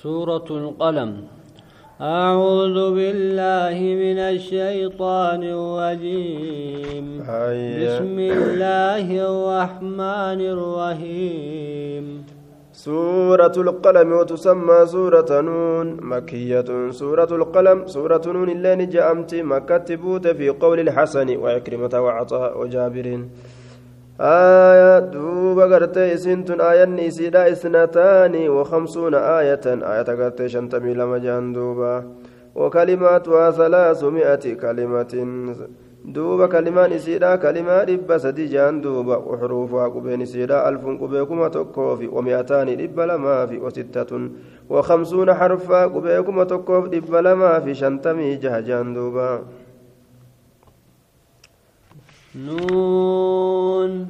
سورة القلم. أعوذ بالله من الشيطان الرجيم. بسم الله الرحمن الرحيم. سورة القلم وتسمى سورة نون. مكية سورة القلم. سورة نون اللي جاءمت مكة في قول الحسن وعكرمة وعطاء وجابر. آية دوبا قرتي سنتن آية نسيدا اثنتان وخمسون آية آية قرتي شنتمي لما جان دوبا وكلماتها ثلاثمائة كلمة isiidha kalimaa dhibba sadi jaan duuba uxruufuhaa qubeen isiidha alfun qubee kuma tokkoo fi wami'ataani dhibba lamaa fi wasittatun وخمسون حرفا قبيكم تكوف دب لما في شنتمي جهجان دوبا نون.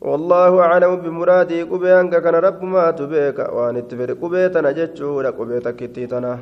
والله أعلم بمرادي قبيانك كان رب ما تبيك وأن اتفر قبيتنا جتشورا قبيتك اتيتنا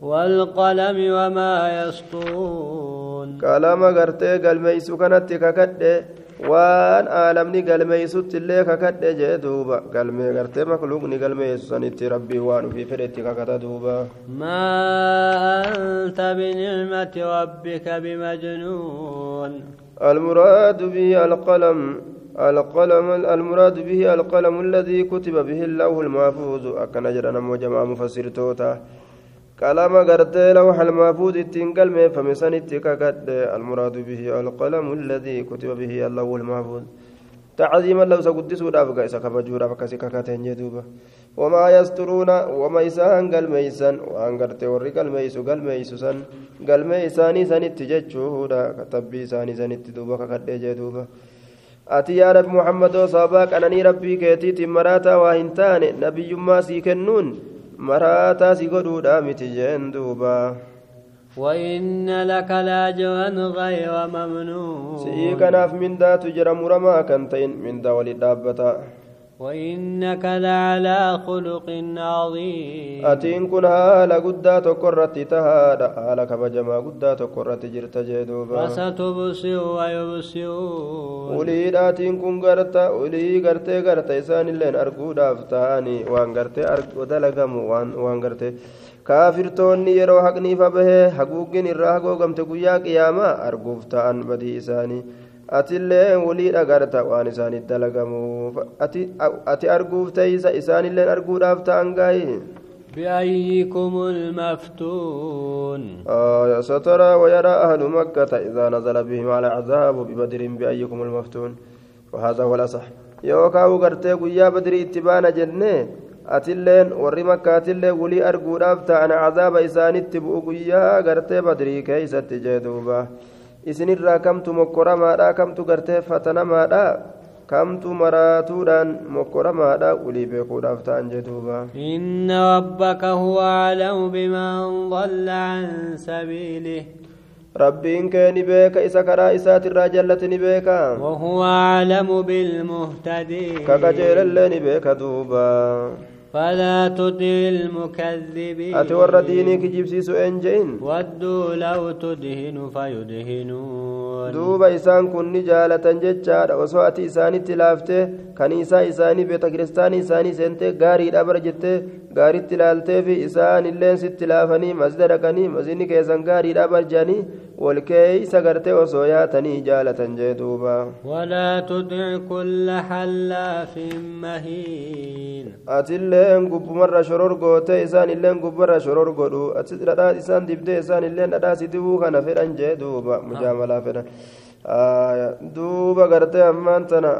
والقلم وما يسطرون كلام غرتي قلميسو كانت ككده waan aalamni galmeeysutti illee kakadhe jee duuba galmee gartee makluuqni galmeeysu sanitti rabbii waan ufii fedhetti kakata duuba ما أنت بنعمة ربك بمجنون. المراد به القلم القلم المراد به القلم الذي كتب به اللوح المحفوظ. أكن جرنا مجمع مفسر توتا. قلم غرتي لوح المحفوظ التنقل فمسان التكاكد المراد به القلم الذي كتب به اللوح المحفوظ. تعظيما لو سقدس ودافق إسا كفجورا فكسي كاكاتين جدوبا وما يسترون وما إسان قل ميسان وان غرتي وري قل ميسو قل ميسو سن قل ميساني سنت جتشودا كتبي ساني سنت دوبا كاكد جدوبا. ati yaa nabi muhammadoo sababaa qananii rabbii keetiitiin maraataa waa hin taane nabiyyummaa sii kennuun maraataa si godhuudha miti jeen duuba وإن لك لأجرا غير ممنون. سيكناف من ذات جرم رما كنتين من ذا ولد وإنك لعلى خلق عظيم atiin kun haala guddaa tokko irratti tahaadha haala kabajamaa guddaa tokko irratti jirta jee duuba فستبصر ويبصرون uliidhaatiin kun garta ulii gartee garta isaanilleen arguudhaaf ta'anii waan gartee dalagamu waan gartee kaafirtoonni yeroo haqniifa bahee haguuggin irraa hagoogamte guyyaa qiyaamaa arguuf ta'an badii isaanii atillee waliidha garta waan isaaniif dalagamuuf. Ati arguuf teeysa isaanilleen arguudhaaf ta'an gaa'ii بأيكم المفتون آية سترى ويرى أهل مكة إذا نزل بهم على عذاب ببدر بأيكم المفتون وهذا هو الأصح يوكاو غرتي قيا بدر اتبانا جنة أتلين وري مكة أتلين ولي أرقوداف تأنا عذاب إسان اتبؤ قيا غرتي بدري كيسة تجدوبا مكورا مادا كمت غرتي فتنا مادا kamtu maraatuudhaan mokkoramaadha ulii beekuudhaaf ta'an jedhuuba إن ربك هو أعلم بمن ضل عن سبيله rabbiin kee ni beeka isa karaa isaatirraa jallate ni beeka وهو أعلم بالمهتدين qajeelallee ni beeka duuba فلا تطع المكذبين warra diinii kijibsiisu een je'in ودوا لو تدهن فيدهنون kun ni jaalatan jechaadha osoo ati isaanitti laaftee kaniisaa isaanii beeta kiristaanii isaanii seentee gaariidha bara jettee gaaritti ilaaltee fi isaan illeen sitti laafanii masjida dhaqanii masjidni keessan gaariidha barjanii wal keeysa gartee osoo yaatanii jaalatan jee duuba ولا تطع كل حلاف مهين ati illeen gubbumarra shoror gootee isaan illeen gubbarra shoror godhu ati dhadhaa isaan dibdee isaan illeen dhadhaa si dibuu kana fedhan jee duuba mujaamalaa fedhan duuba gartee ammaan tana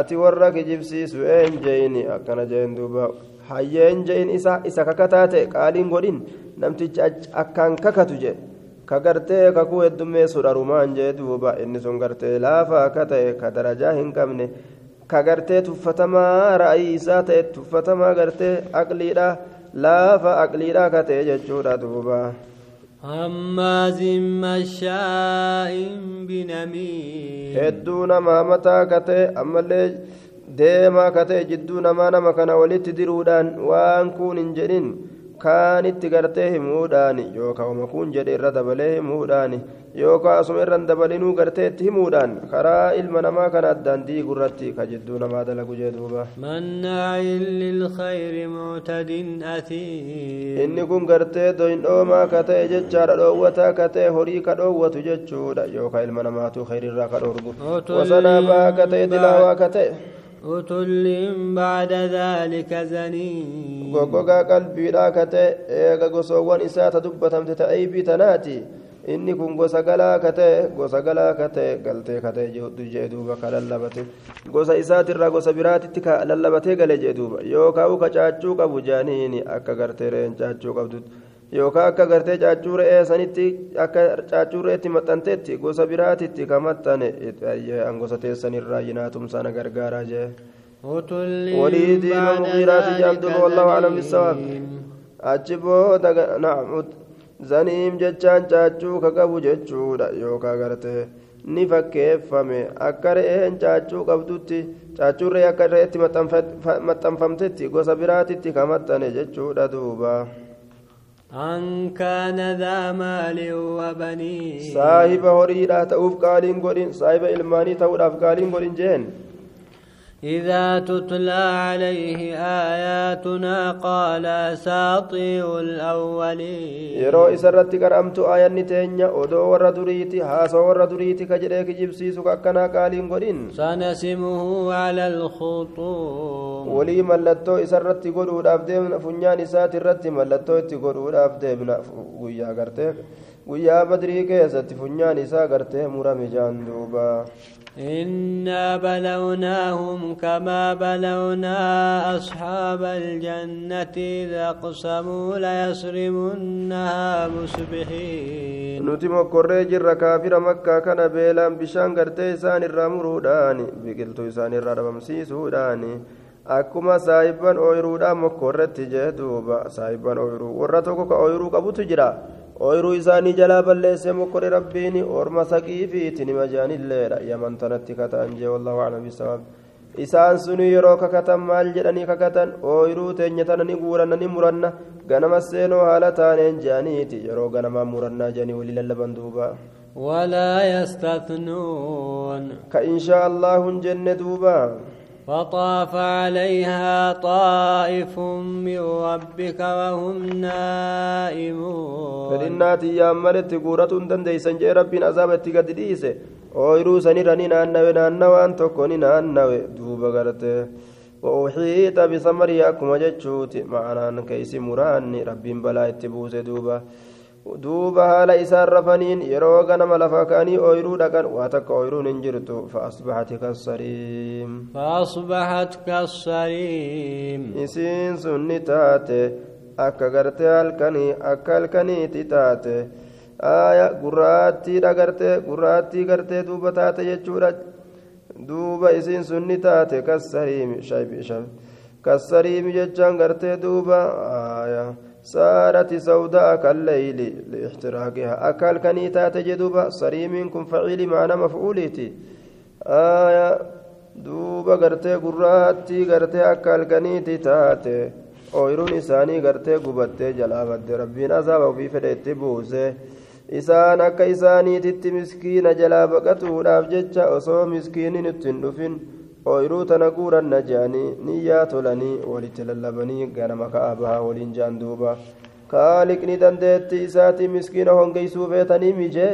ati warra kijibsiisu een je'ini akkana jeen duuba hayyeen je'in isa isa kakataa ta'e qaaliin godhin namtichi akkaan kakatu je ka gartee kakuu heddummeessu dharumaan jee duuba inni sun gartee laafa akka ta'e ka darajaa hin qabne ka gartee tuffatamaa ra'ayii isaa ta'e tuffatamaa gartee aqliidha laafa aqliidha ka ta'e jechuudha duuba هماز مشاء بنميم hedduu namaa mataa ka ta'e ammallee deemaa ka ta'e jidduu namaa nama kana walitti diruudhaan waan kun hin jedhin kaanitti gartee himuudhaani yookaan uma kun jedhe irra dabalee himuudhaani yookaan asuma irra dabalinuu gartee itti himuudhaan karaa ilma namaa kana addaan diigu irratti ka jidduu namaa dalagu jee duuba. mannaa'in lilkhayri muctadin atiin. inni kun gartee doyndhoomaa ka ta'e jechaadha dhoowwataa ka ta'e horii ka dhoowwatu jechuudha yookaan ilma namaatu khayriirraa ka dhorgu wasanaa baa katae dilaawaa katae. utulliin baada daalika zanii goggogaa qalbiidhaa kate eega gosoowwan isaa ta dubbatamte ta aybii tanaati. Inni kun gosa galaa kate gosa galaa kate galtee kate jee duuba ka lallabate. Gosa isaatirraa gosa biraatitti ka lallabatee gale jee duuba. Yoo kaa'u ka caachuu qabu jaaniini akka gartee reen caachuu qabdutti yookaan akka gartee caachuu re'ee sanitti akka caachuu re'eetti maxxanteetti gosa biraatitti ka maxxane an gosa teessanirraa jinaatumsaana gargaaraa jee. المغيرات جابد ذلك والله أعلم بالصواب زنيم achi na'am zaniim jechaan caachuu ka qabu jechuudha yookaan gartee ni fakkeeffame akka re'een caachuu qabdutti caachuu re'ee akka re'eetti maxxanfamtetti gosa biraatitti ka maxxane jechuudha duuba أن كان ذا مال وبنين. صاحب هوري لا قالين قولين صاحب إلماني تأوف قالين قولين جين إذا تتلى عليه آياتنا قال ساطير الأولين. يرو إسرت كرمت آية نتينيا أدو وردريتي هاس وردريتي كجريك جبسي سكاكنا قالين قرين سنسمه على الخطوم ولي ملتو إسرت قرور أفدمنا فنيان سات الرت ملتو إتقرور أفدمنا ويا قرتك ويا بدري كيسة فنيان سات قرتك مرمجان دوبا إنا بلوناهم كما بلونا أصحاب الجنة إذا قسموا ليصرمنها مصبحين. نتيم قري جر مكة كان بيلان بشان غرتي سان الرمروداني بقلتو سان الرربم سيسوداني أكما سايبان أويرودا مكورتي جهدوبا. سايبان أويرو. ورطوكو كأويرو كبوتو جرا. Ooyiruu isaanii jalaa balleessee mokkore rabbiin orma saqiifiiti nima jaanilleedha yaman tanatti kata'an jee wallahu aclam bisawaab isaan suni yeroo kakatan maal jedhanii kakatan ooyiruu teenya tana ni guuranna ni muranna ganama seenoo haala taaneen jeaniiti yeroo ganamaa murannaa jedhanii walii lallaban duuba ولا يستثنون ka inshaa allahu jenne duuba فطاف عليها طائف من ربك وهم نائمون. فلنات يا ملت قورة دندي سنجي رب نعذاب تقد ديس ويرو سنراني نانوي نانو أنت كوني نانوي دوب غرته. وأحيط بثمري أكما جتشوتي. معنا كيس مراني. رب بلا اتبوس دوبه haala isaan rafaniin yeroo ganama lafa ka'anii ooyiruu dhaqan waa takka ooyiruun hin jirtu fa'asbaxati kassariim فأصبحت كالصريم isiin sun ni taate akka gartee halkanii akka halkaniiti taate aaya gurraattiidha gartee gurraattii gartee duuba taate jechuudha duuba isiin sun ni taate kassariimi kassariimi jechaan gartee duuba aaya سارت سوداء كالليل لاحتراقها أكل كنيتات جدوبا صريم كن فعيل معنى مفعولتي آية دوبا غرتي قراتي غرتي أكل كنيتي تاتي isaanii gartee gubattee jalaa badde rabbiin azaaba ofii fedhetti buuse isaan akka isaaniititti miskiina jalaa baqatuudhaaf jecha osoo miskiinin ittiin dhufin ooyiruu tana guuranna je'anii niyyaa tolanii walitti lallabanii ganama ka'a bahaa waliin je'an duuba kaaliqni dandeetti isaatii miskiina hongeysuu feetanii mijee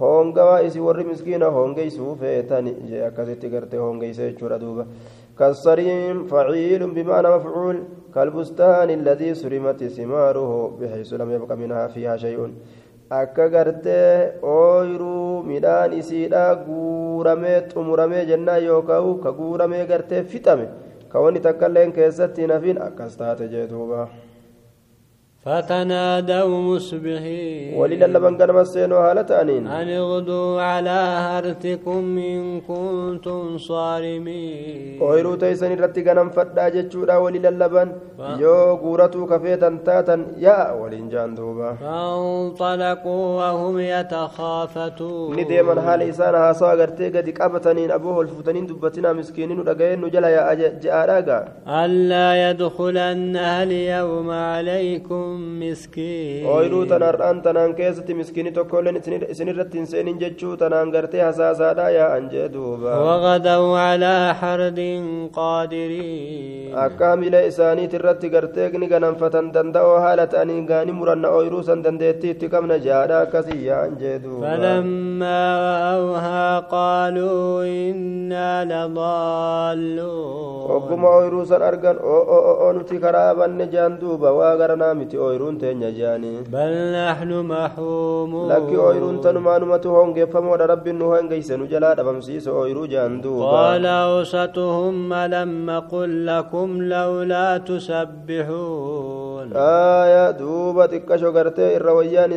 hongawaa isi warri miskiina hongeysuu feetani jee akkasitti gartee hongeyse jechuudha duuba كالصريم فعيل بمعنى مفعول كالبستان الذي سرمت ثماره بحيث لم يبق منها فيها شيء akka gartee ooyiruu midhaan isiidha guuramee xumuramee jennaa yookaan ka guuramee gartee fixame ka wanni takkailleen keessatti nafin akkas taate jee duuba. فتنادوا مصبحين. ولل لمن كان مسين وهلا أن اغدوا على هرتكم إن كنتم صارمين. ويرو تيسن رتي غنم فدا جچودا ولل لبن. يو غورتو كفيت انتات يا ولين جان فانطلقوا وهم يتخافتون. ني دي من حال ألا يدخلن أهل عليكم مسكين tanaan keessatti miskiini tokkolleen isin irratti hin seenin jechuu tanaan gartee hasaasaadha yaa'an jee duuba وغدوا على حرد قادرين hamilee isaaniit irratti gartee ni ganamfatan danda'oo haala ta'anii gaani muranna ooyiruu san dandeettii itti qabna jaadha akkasii yaa'an jee duuba فلما رأوها قالوا إنا لضالون san argan oo oo oo nuti karaa banne jaan duuba waa garanaa miti ooyiruun teenya jaanii بل نحن محرومون lakki ooyiruun tanumaanumatu hongeeffamoodha rabbiin nu hongeyse nu jalaa dhabamsiise ooyiruu jaan duuba قال أوسطهم ألم قل لكم لولا تسبحون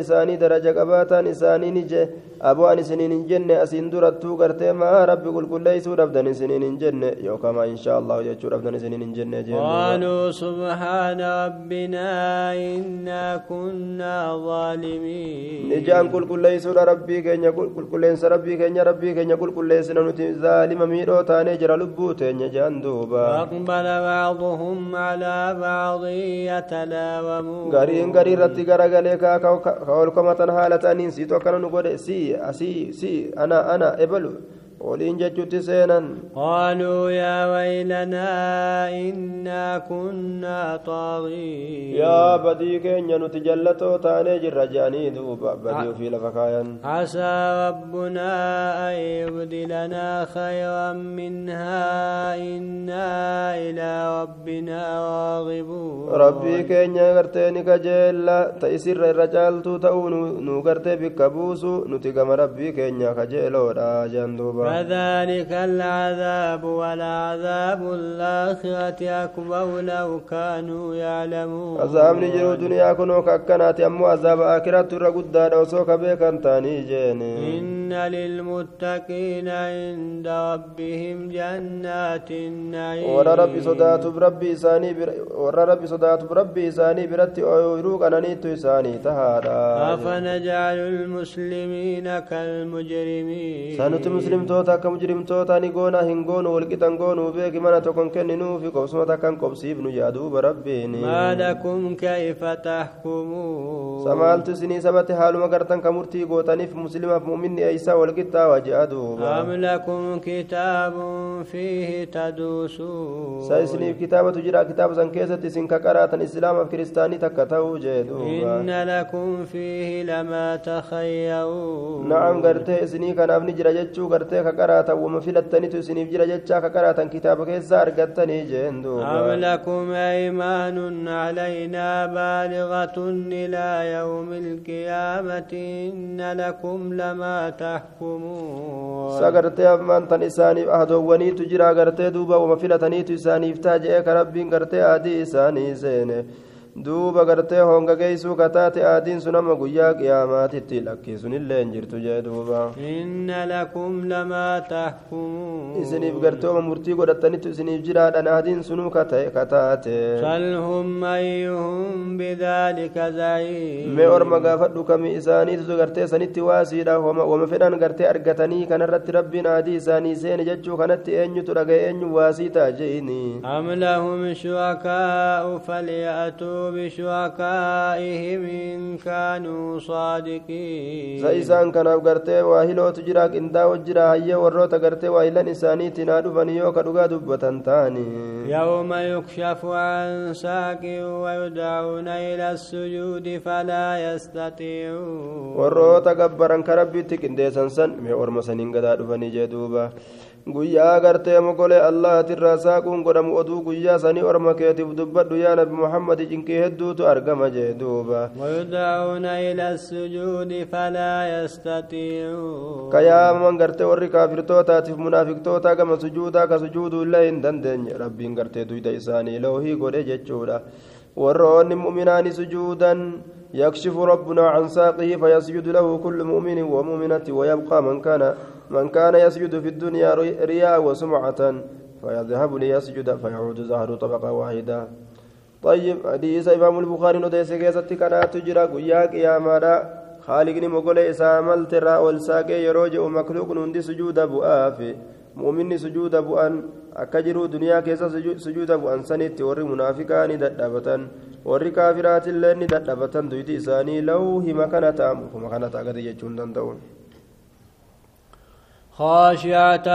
isaanii daraja qabaataan isaanii ni je aboo an isiniin hin jenne asiin durattuu gartee maa rabbi qulqulleeysuu dhabdan isiniin hin jenne yookaan maa inshaa allahu jechuu dhabdan isiniin hin jenne jeen duuba. قالوا سبحان ربنا إنا كنا ظالمين ijaan qulqulleeysuudha rabbii keenya qulqulleensa rabbii keenya rabbii keenya qulqulleessina nuti zaalima miidhoo taanee jira lubbuu teenya jaan duuba وأقبل بعضهم على بعض يتلاومون gariin garii irratti garagalee kaa ka ol komatan haala ta'aniin siitu akkana nu godhe si asii si ana ana ebalu waliin jechuutti seenan قالوا يا ويلنا إنا كنا طاغين nuti jallatoo taanee jirra jaanii duuba badii ofii lafa kaayan عسى ربنا أن يبدلنا خيرا منها إنا إلى ربنا راغبون rabbii keenya gartee ni kajeella ta isirra irra caaltuu ta'uu nu- nu gartee bikka buusu nuti gama وذلك العذاب والعذاب الآخرة أكبر لو كانوا يعلمون. عذاب نجر الدنيا كنو ككنات أمو عذاب آخرة ترقد وسوك بك جيني. إن للمتقين عند ربهم جنات النعيم. ورى ربي صدات بربي ساني بر... ورى ربي صدات بربي ساني برت أويروك أنا نيت ساني تهارا فنجعل المسلمين كالمجرمين. سنت مسلم تو muslimtoota akka mujrimtoota ni goona hin goonu walqixan goonuu beeki mana tokkon kenninuufi qobsuma takkan qobsiifnu jaaduuba rabbiin لكم كيف تحكمون samaaltu isinii sabate haaluma gartan ka murtii gootaniif muslimaaf mu'minni eeysaa walqixxaa waji'a duuba أم لكم كتاب فيه تدوسون sa isiniif kitaabatu jira kitaaba san keessatti isin ka qaraatan islaamaaf kiristaanii takka ta'uu jee duuba إن لكم فيه لما تخيرون na'am gartee isinii kanaaf ni jira jechuu gartee wama filattanitu isiniif jira jechaa ka qaraatan kitaaba keessaa argattanii jeen أم لكم أيمان علينا بالغة إلى يوم القيامة إن لكم لما تحكمون sa gartee ammaan tan isaaniif ahdoowwaniitu jira gartee duuba wama filataniitu isaaniif taa je'ee ka rabbiin duuba gartee honga geeysuu kataate aadiin sun amma guyyaa qiyaamaatitti lakkiisunillee hin jirtu jee duuba. Inna lakum lama tahkumuun isiniif gartee oma murtii godhatanitti isiniif jiraadhan aadiin sunuu kataate. Salhum ayyuhum bidaalika za'iim. Mee orma gaafadhu kami isaaniitu gartee sanitti waasiidha. Wama fedhan gartee argatanii kanarratti rabbiin aadii isaanii seene jechuu kanatti eenyutu dhagaye eenyu waasii ta'a jeini am lahum shurakaa'u بشركائهم إن كانوا صادقين hilootu jira qindaa'o jira hayyee warroota gartee waa hilan isaaniitiin haa dhufanii yoo ka dhugaa dubbatan ta'anii يوم يكشف عن ساق ويدعون إلى السجود فلا يستطيعون rabbitti qindeessan san mee orma saniin gadaa dhufanii jee duuba guyyaa gartee mogolee allahatirraa saaquun godhamu oduu guyyaa sanii orma keetiif dubbadhu yaa nabi muhammadi cinqii hedduutu argama jee duuba ويدعون إلى السجود فلا يستطيعون ka yaamaman gartee warri kaafirtootaatiif munaafiqtoota gama sujuudaa ka sujuuduu illee hin dandeenye rabbiin gartee duyda isaanii loohii godhe jechuudha warroonni mu'minaani sujuudan يكشف ربنا عن ساقه فيسجد له كل مؤمن ومؤمنة ويبقى من كان من كان يسجد في الدنيا رياء وسمعة فيذهب ليسجد فيعود زهر طبقة واحدة. طيب حديث إمام البخاري نديس كيست كانت تجرى قياك يا مالا. خالقني مقول إسا ملت را والساقي يروج مخلوق نندي سجود بؤاف مؤمن سجود بؤان jiru duniyaa keessa sujuuda bu'an sanitti warri munaafiqaani dadhabatan warri kaafiraatillee ni dadhabatan duyti isaanii law hima kana ta'amu kuma kana ta'a gadi jechuun danda'uun خاشعة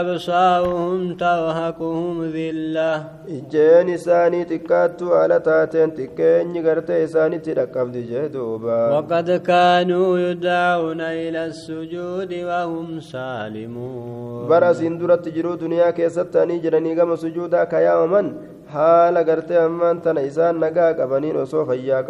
أبصارهم ترهقهم ذلة ijjeen isaanii xiqqaattu haala taateen xiqqeenyi gartee isaanitti dhaqqabdi jee duuba وقد كانوا يدعون إلى السجود وهم سالمون bara asiin duratti jiruu duniyaa keessatti ta'anii jiranii gama sujuudaa kayaamaman haala gartee ammaan tana isaan nagaa qabaniin osoo fayyaa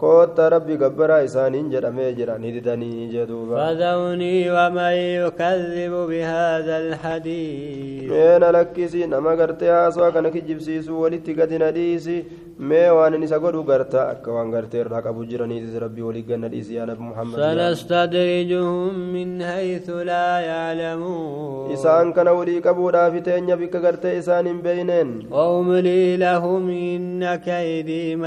rabbi gabbaraa isaaniin jedhamee jira ni didanii jedhuuba فذرني ومن يكذب بهذا الحديث meena lakkisi nama gartee haasawaa kana kijibsiisu walitti gadi na dhiisi mee waan inni isa godhu garta akka waan gartee irraa qabu jiraniitis rabbii walii ganna dhiisi yaa nabi muhammad سنستدرجهم من حيث لا يعلمون isaan kana walii qabuudhaaf teenya bikka gartee isaan hin beeyneen وأملي لهم إن كيدي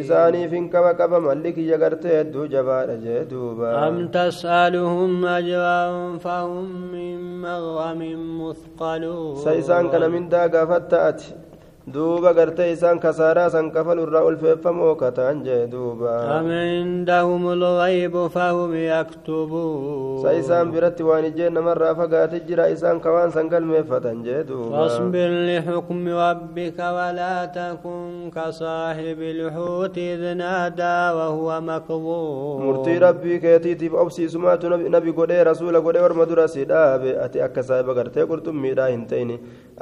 isaaniif hin qaba qaba malli kiyya gartee hedduu jabaadha jee duuba أم تسألهم أجرا فهم من مغرم مثقلون sa isaan kana mindaa gaafatta ati duuba gartee isaan kasaaraa san kafalu irraa ulfeeffamoo kataan jee duuba. Amindahum lghaybu fahum yaktubuun sa isaan biratti waan ijeen namarraa fagaate jira isaan kawaan san galmeeffatan jee duuba. Fasbir lixukmi rabbika walaa takun kasaahibi lxuuti id naadaa wahuwa makduun murtii rabbii keetiitiif obsiisumaatu nabi godhee rasuula godhee orma dura si dhaabe. Ati akka saahiba gartee qurxummiidhaa hin taini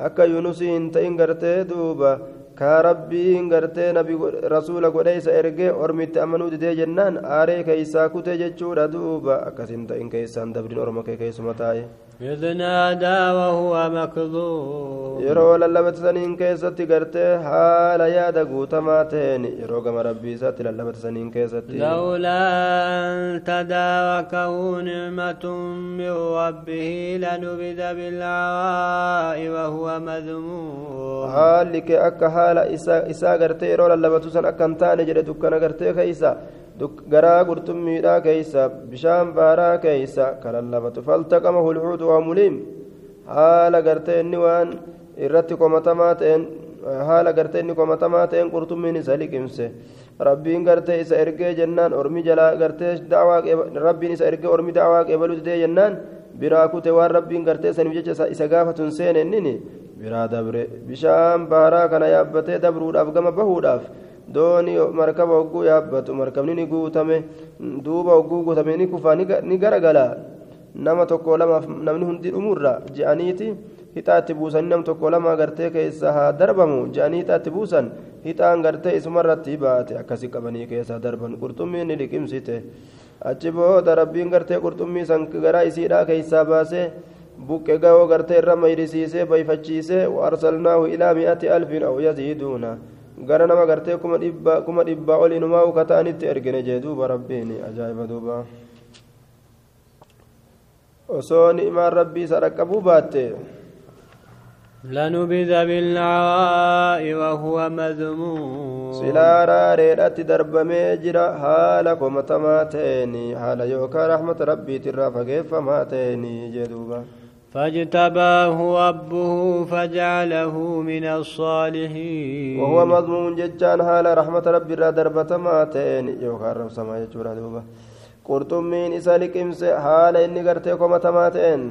akka yunusii hin ta'in gartee duuba. duuba kaa rabbiin gartee nabi go- rasuula godhee isa ergee ormitti amanuu didee jennaan aaree keeysaa kutee jechuudha duuba akkas hin ta'in keeysaan dabrin orma kee keeysuma taa'e إذ نادى وهو مكظوم yeroo lallabatisaniin keessatti gartee haala yaada guutamaa ta'een yeroo gama rabbii isaatti lallabatisaniin keessatti لولا أن تداركه نعمة من ربه لنبذ بالعراء وهو مذموم kee akka haala isaa gartee yeroo lallabatu san akka hin taane jedhe dukkana gartee keeysa garaa qurxummiidhaa keeysa bishaan baaraa keeysa ka lallabatu faltaqamahu lcuudu waa muliim haala gartee inni waan irratti komatamaa ta'een haala gartee inni komatamaa ta'een qurxummiin isa liqimse rabbiin gartee isa ergee jennaan ormi jalaa gartee qeeba- rabbiin isa ergee ormi da'waa qeebaluu jennaan biraa kute waan rabbiin gartee saniif jecha isa- gaafatun seene innini biraa dabre bishaan baaraa kana yaabbatee dabruudhaaf gama bahuudhaaf dooni markaba hogguu yaabbatu markabni ni guutame duuba hogguu guutame ni kufa ni ga- ni garagala nama tokko lamaaf namni hundi dhumurra je'aniiti hixaatti buusanii nam tokko lama gartee keessa haa darbamu je'anii hixaatti buusan hixaan gartee isumarratti baate akkasi qabanii keessa darban qurxummiin ni liqimsite achi booda rabbiin gartee qurxummii san garaa isiidhaa keessaa baasee buqqe ga'oo gartee irra mayrisiisee bayfachiisee waarsalnaahu ilaa mi'ati alfin aw yaziiduuna gara nama gartee kuma dhibba kuma dhibbaa ol inumaa ukataanitti ergine jee duuba rabbiin ajaa'iba duuba osoo ni'imaan rabbii isa dhaqqabuu baatte لنبذ بالعراء وهو مذموم darbamee jira haala komatamaa ta'een haala yookaan rahmata rabbiitirraa fageeffamaa ta'een jee duuba فاجتباه ربه فجعله من الصالحين وهو مضمون ججان حال رحمة ربي را دربتما تين يوكان رب سما يجورا دوبا قرطمين إسالك إمس حال إني قرتي كومتما تين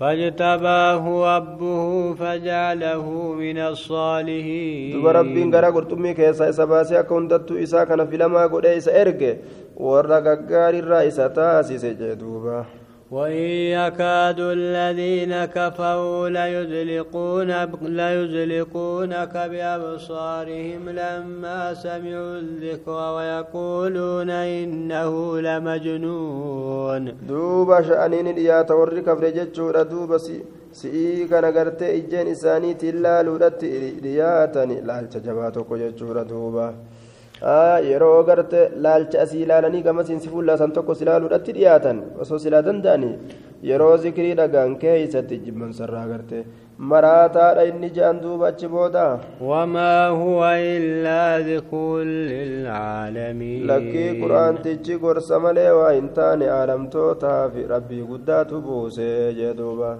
فاجتباه ربه فجعله من الصالحين duba rabbiin gara qurxummii keessaa isa baasee akka hundattuu isaa kana filamaa godhee isa erge warra gaggaarirraa isa taasise jee duuba وإن يكاد الذين كفروا ليزلقون ليزلقونك بأبصارهم لما سمعوا الذكر ويقولون إنه لمجنون. دوب شأنين يا تورك فرجت شورى دوب سيئك نغرت إجين إساني تلا لورت رياتني لا تجباتك يا دوبا دوب. Yeroo garte laalcha asii ilaalanii gamasiin si fuullaasan tokko si laaluudhatti dhiyaatan osoo silaa danda'anii yeroo zikrii dhagaan keeysatti jibban sarraa garte maraataadha inni je'an duuba achi booda وما هو إلا ذكر للعالمين lakkii quraantichi gorsa malee waa hin taane aalamtootaaf rabbii guddaatu buusee jee duuba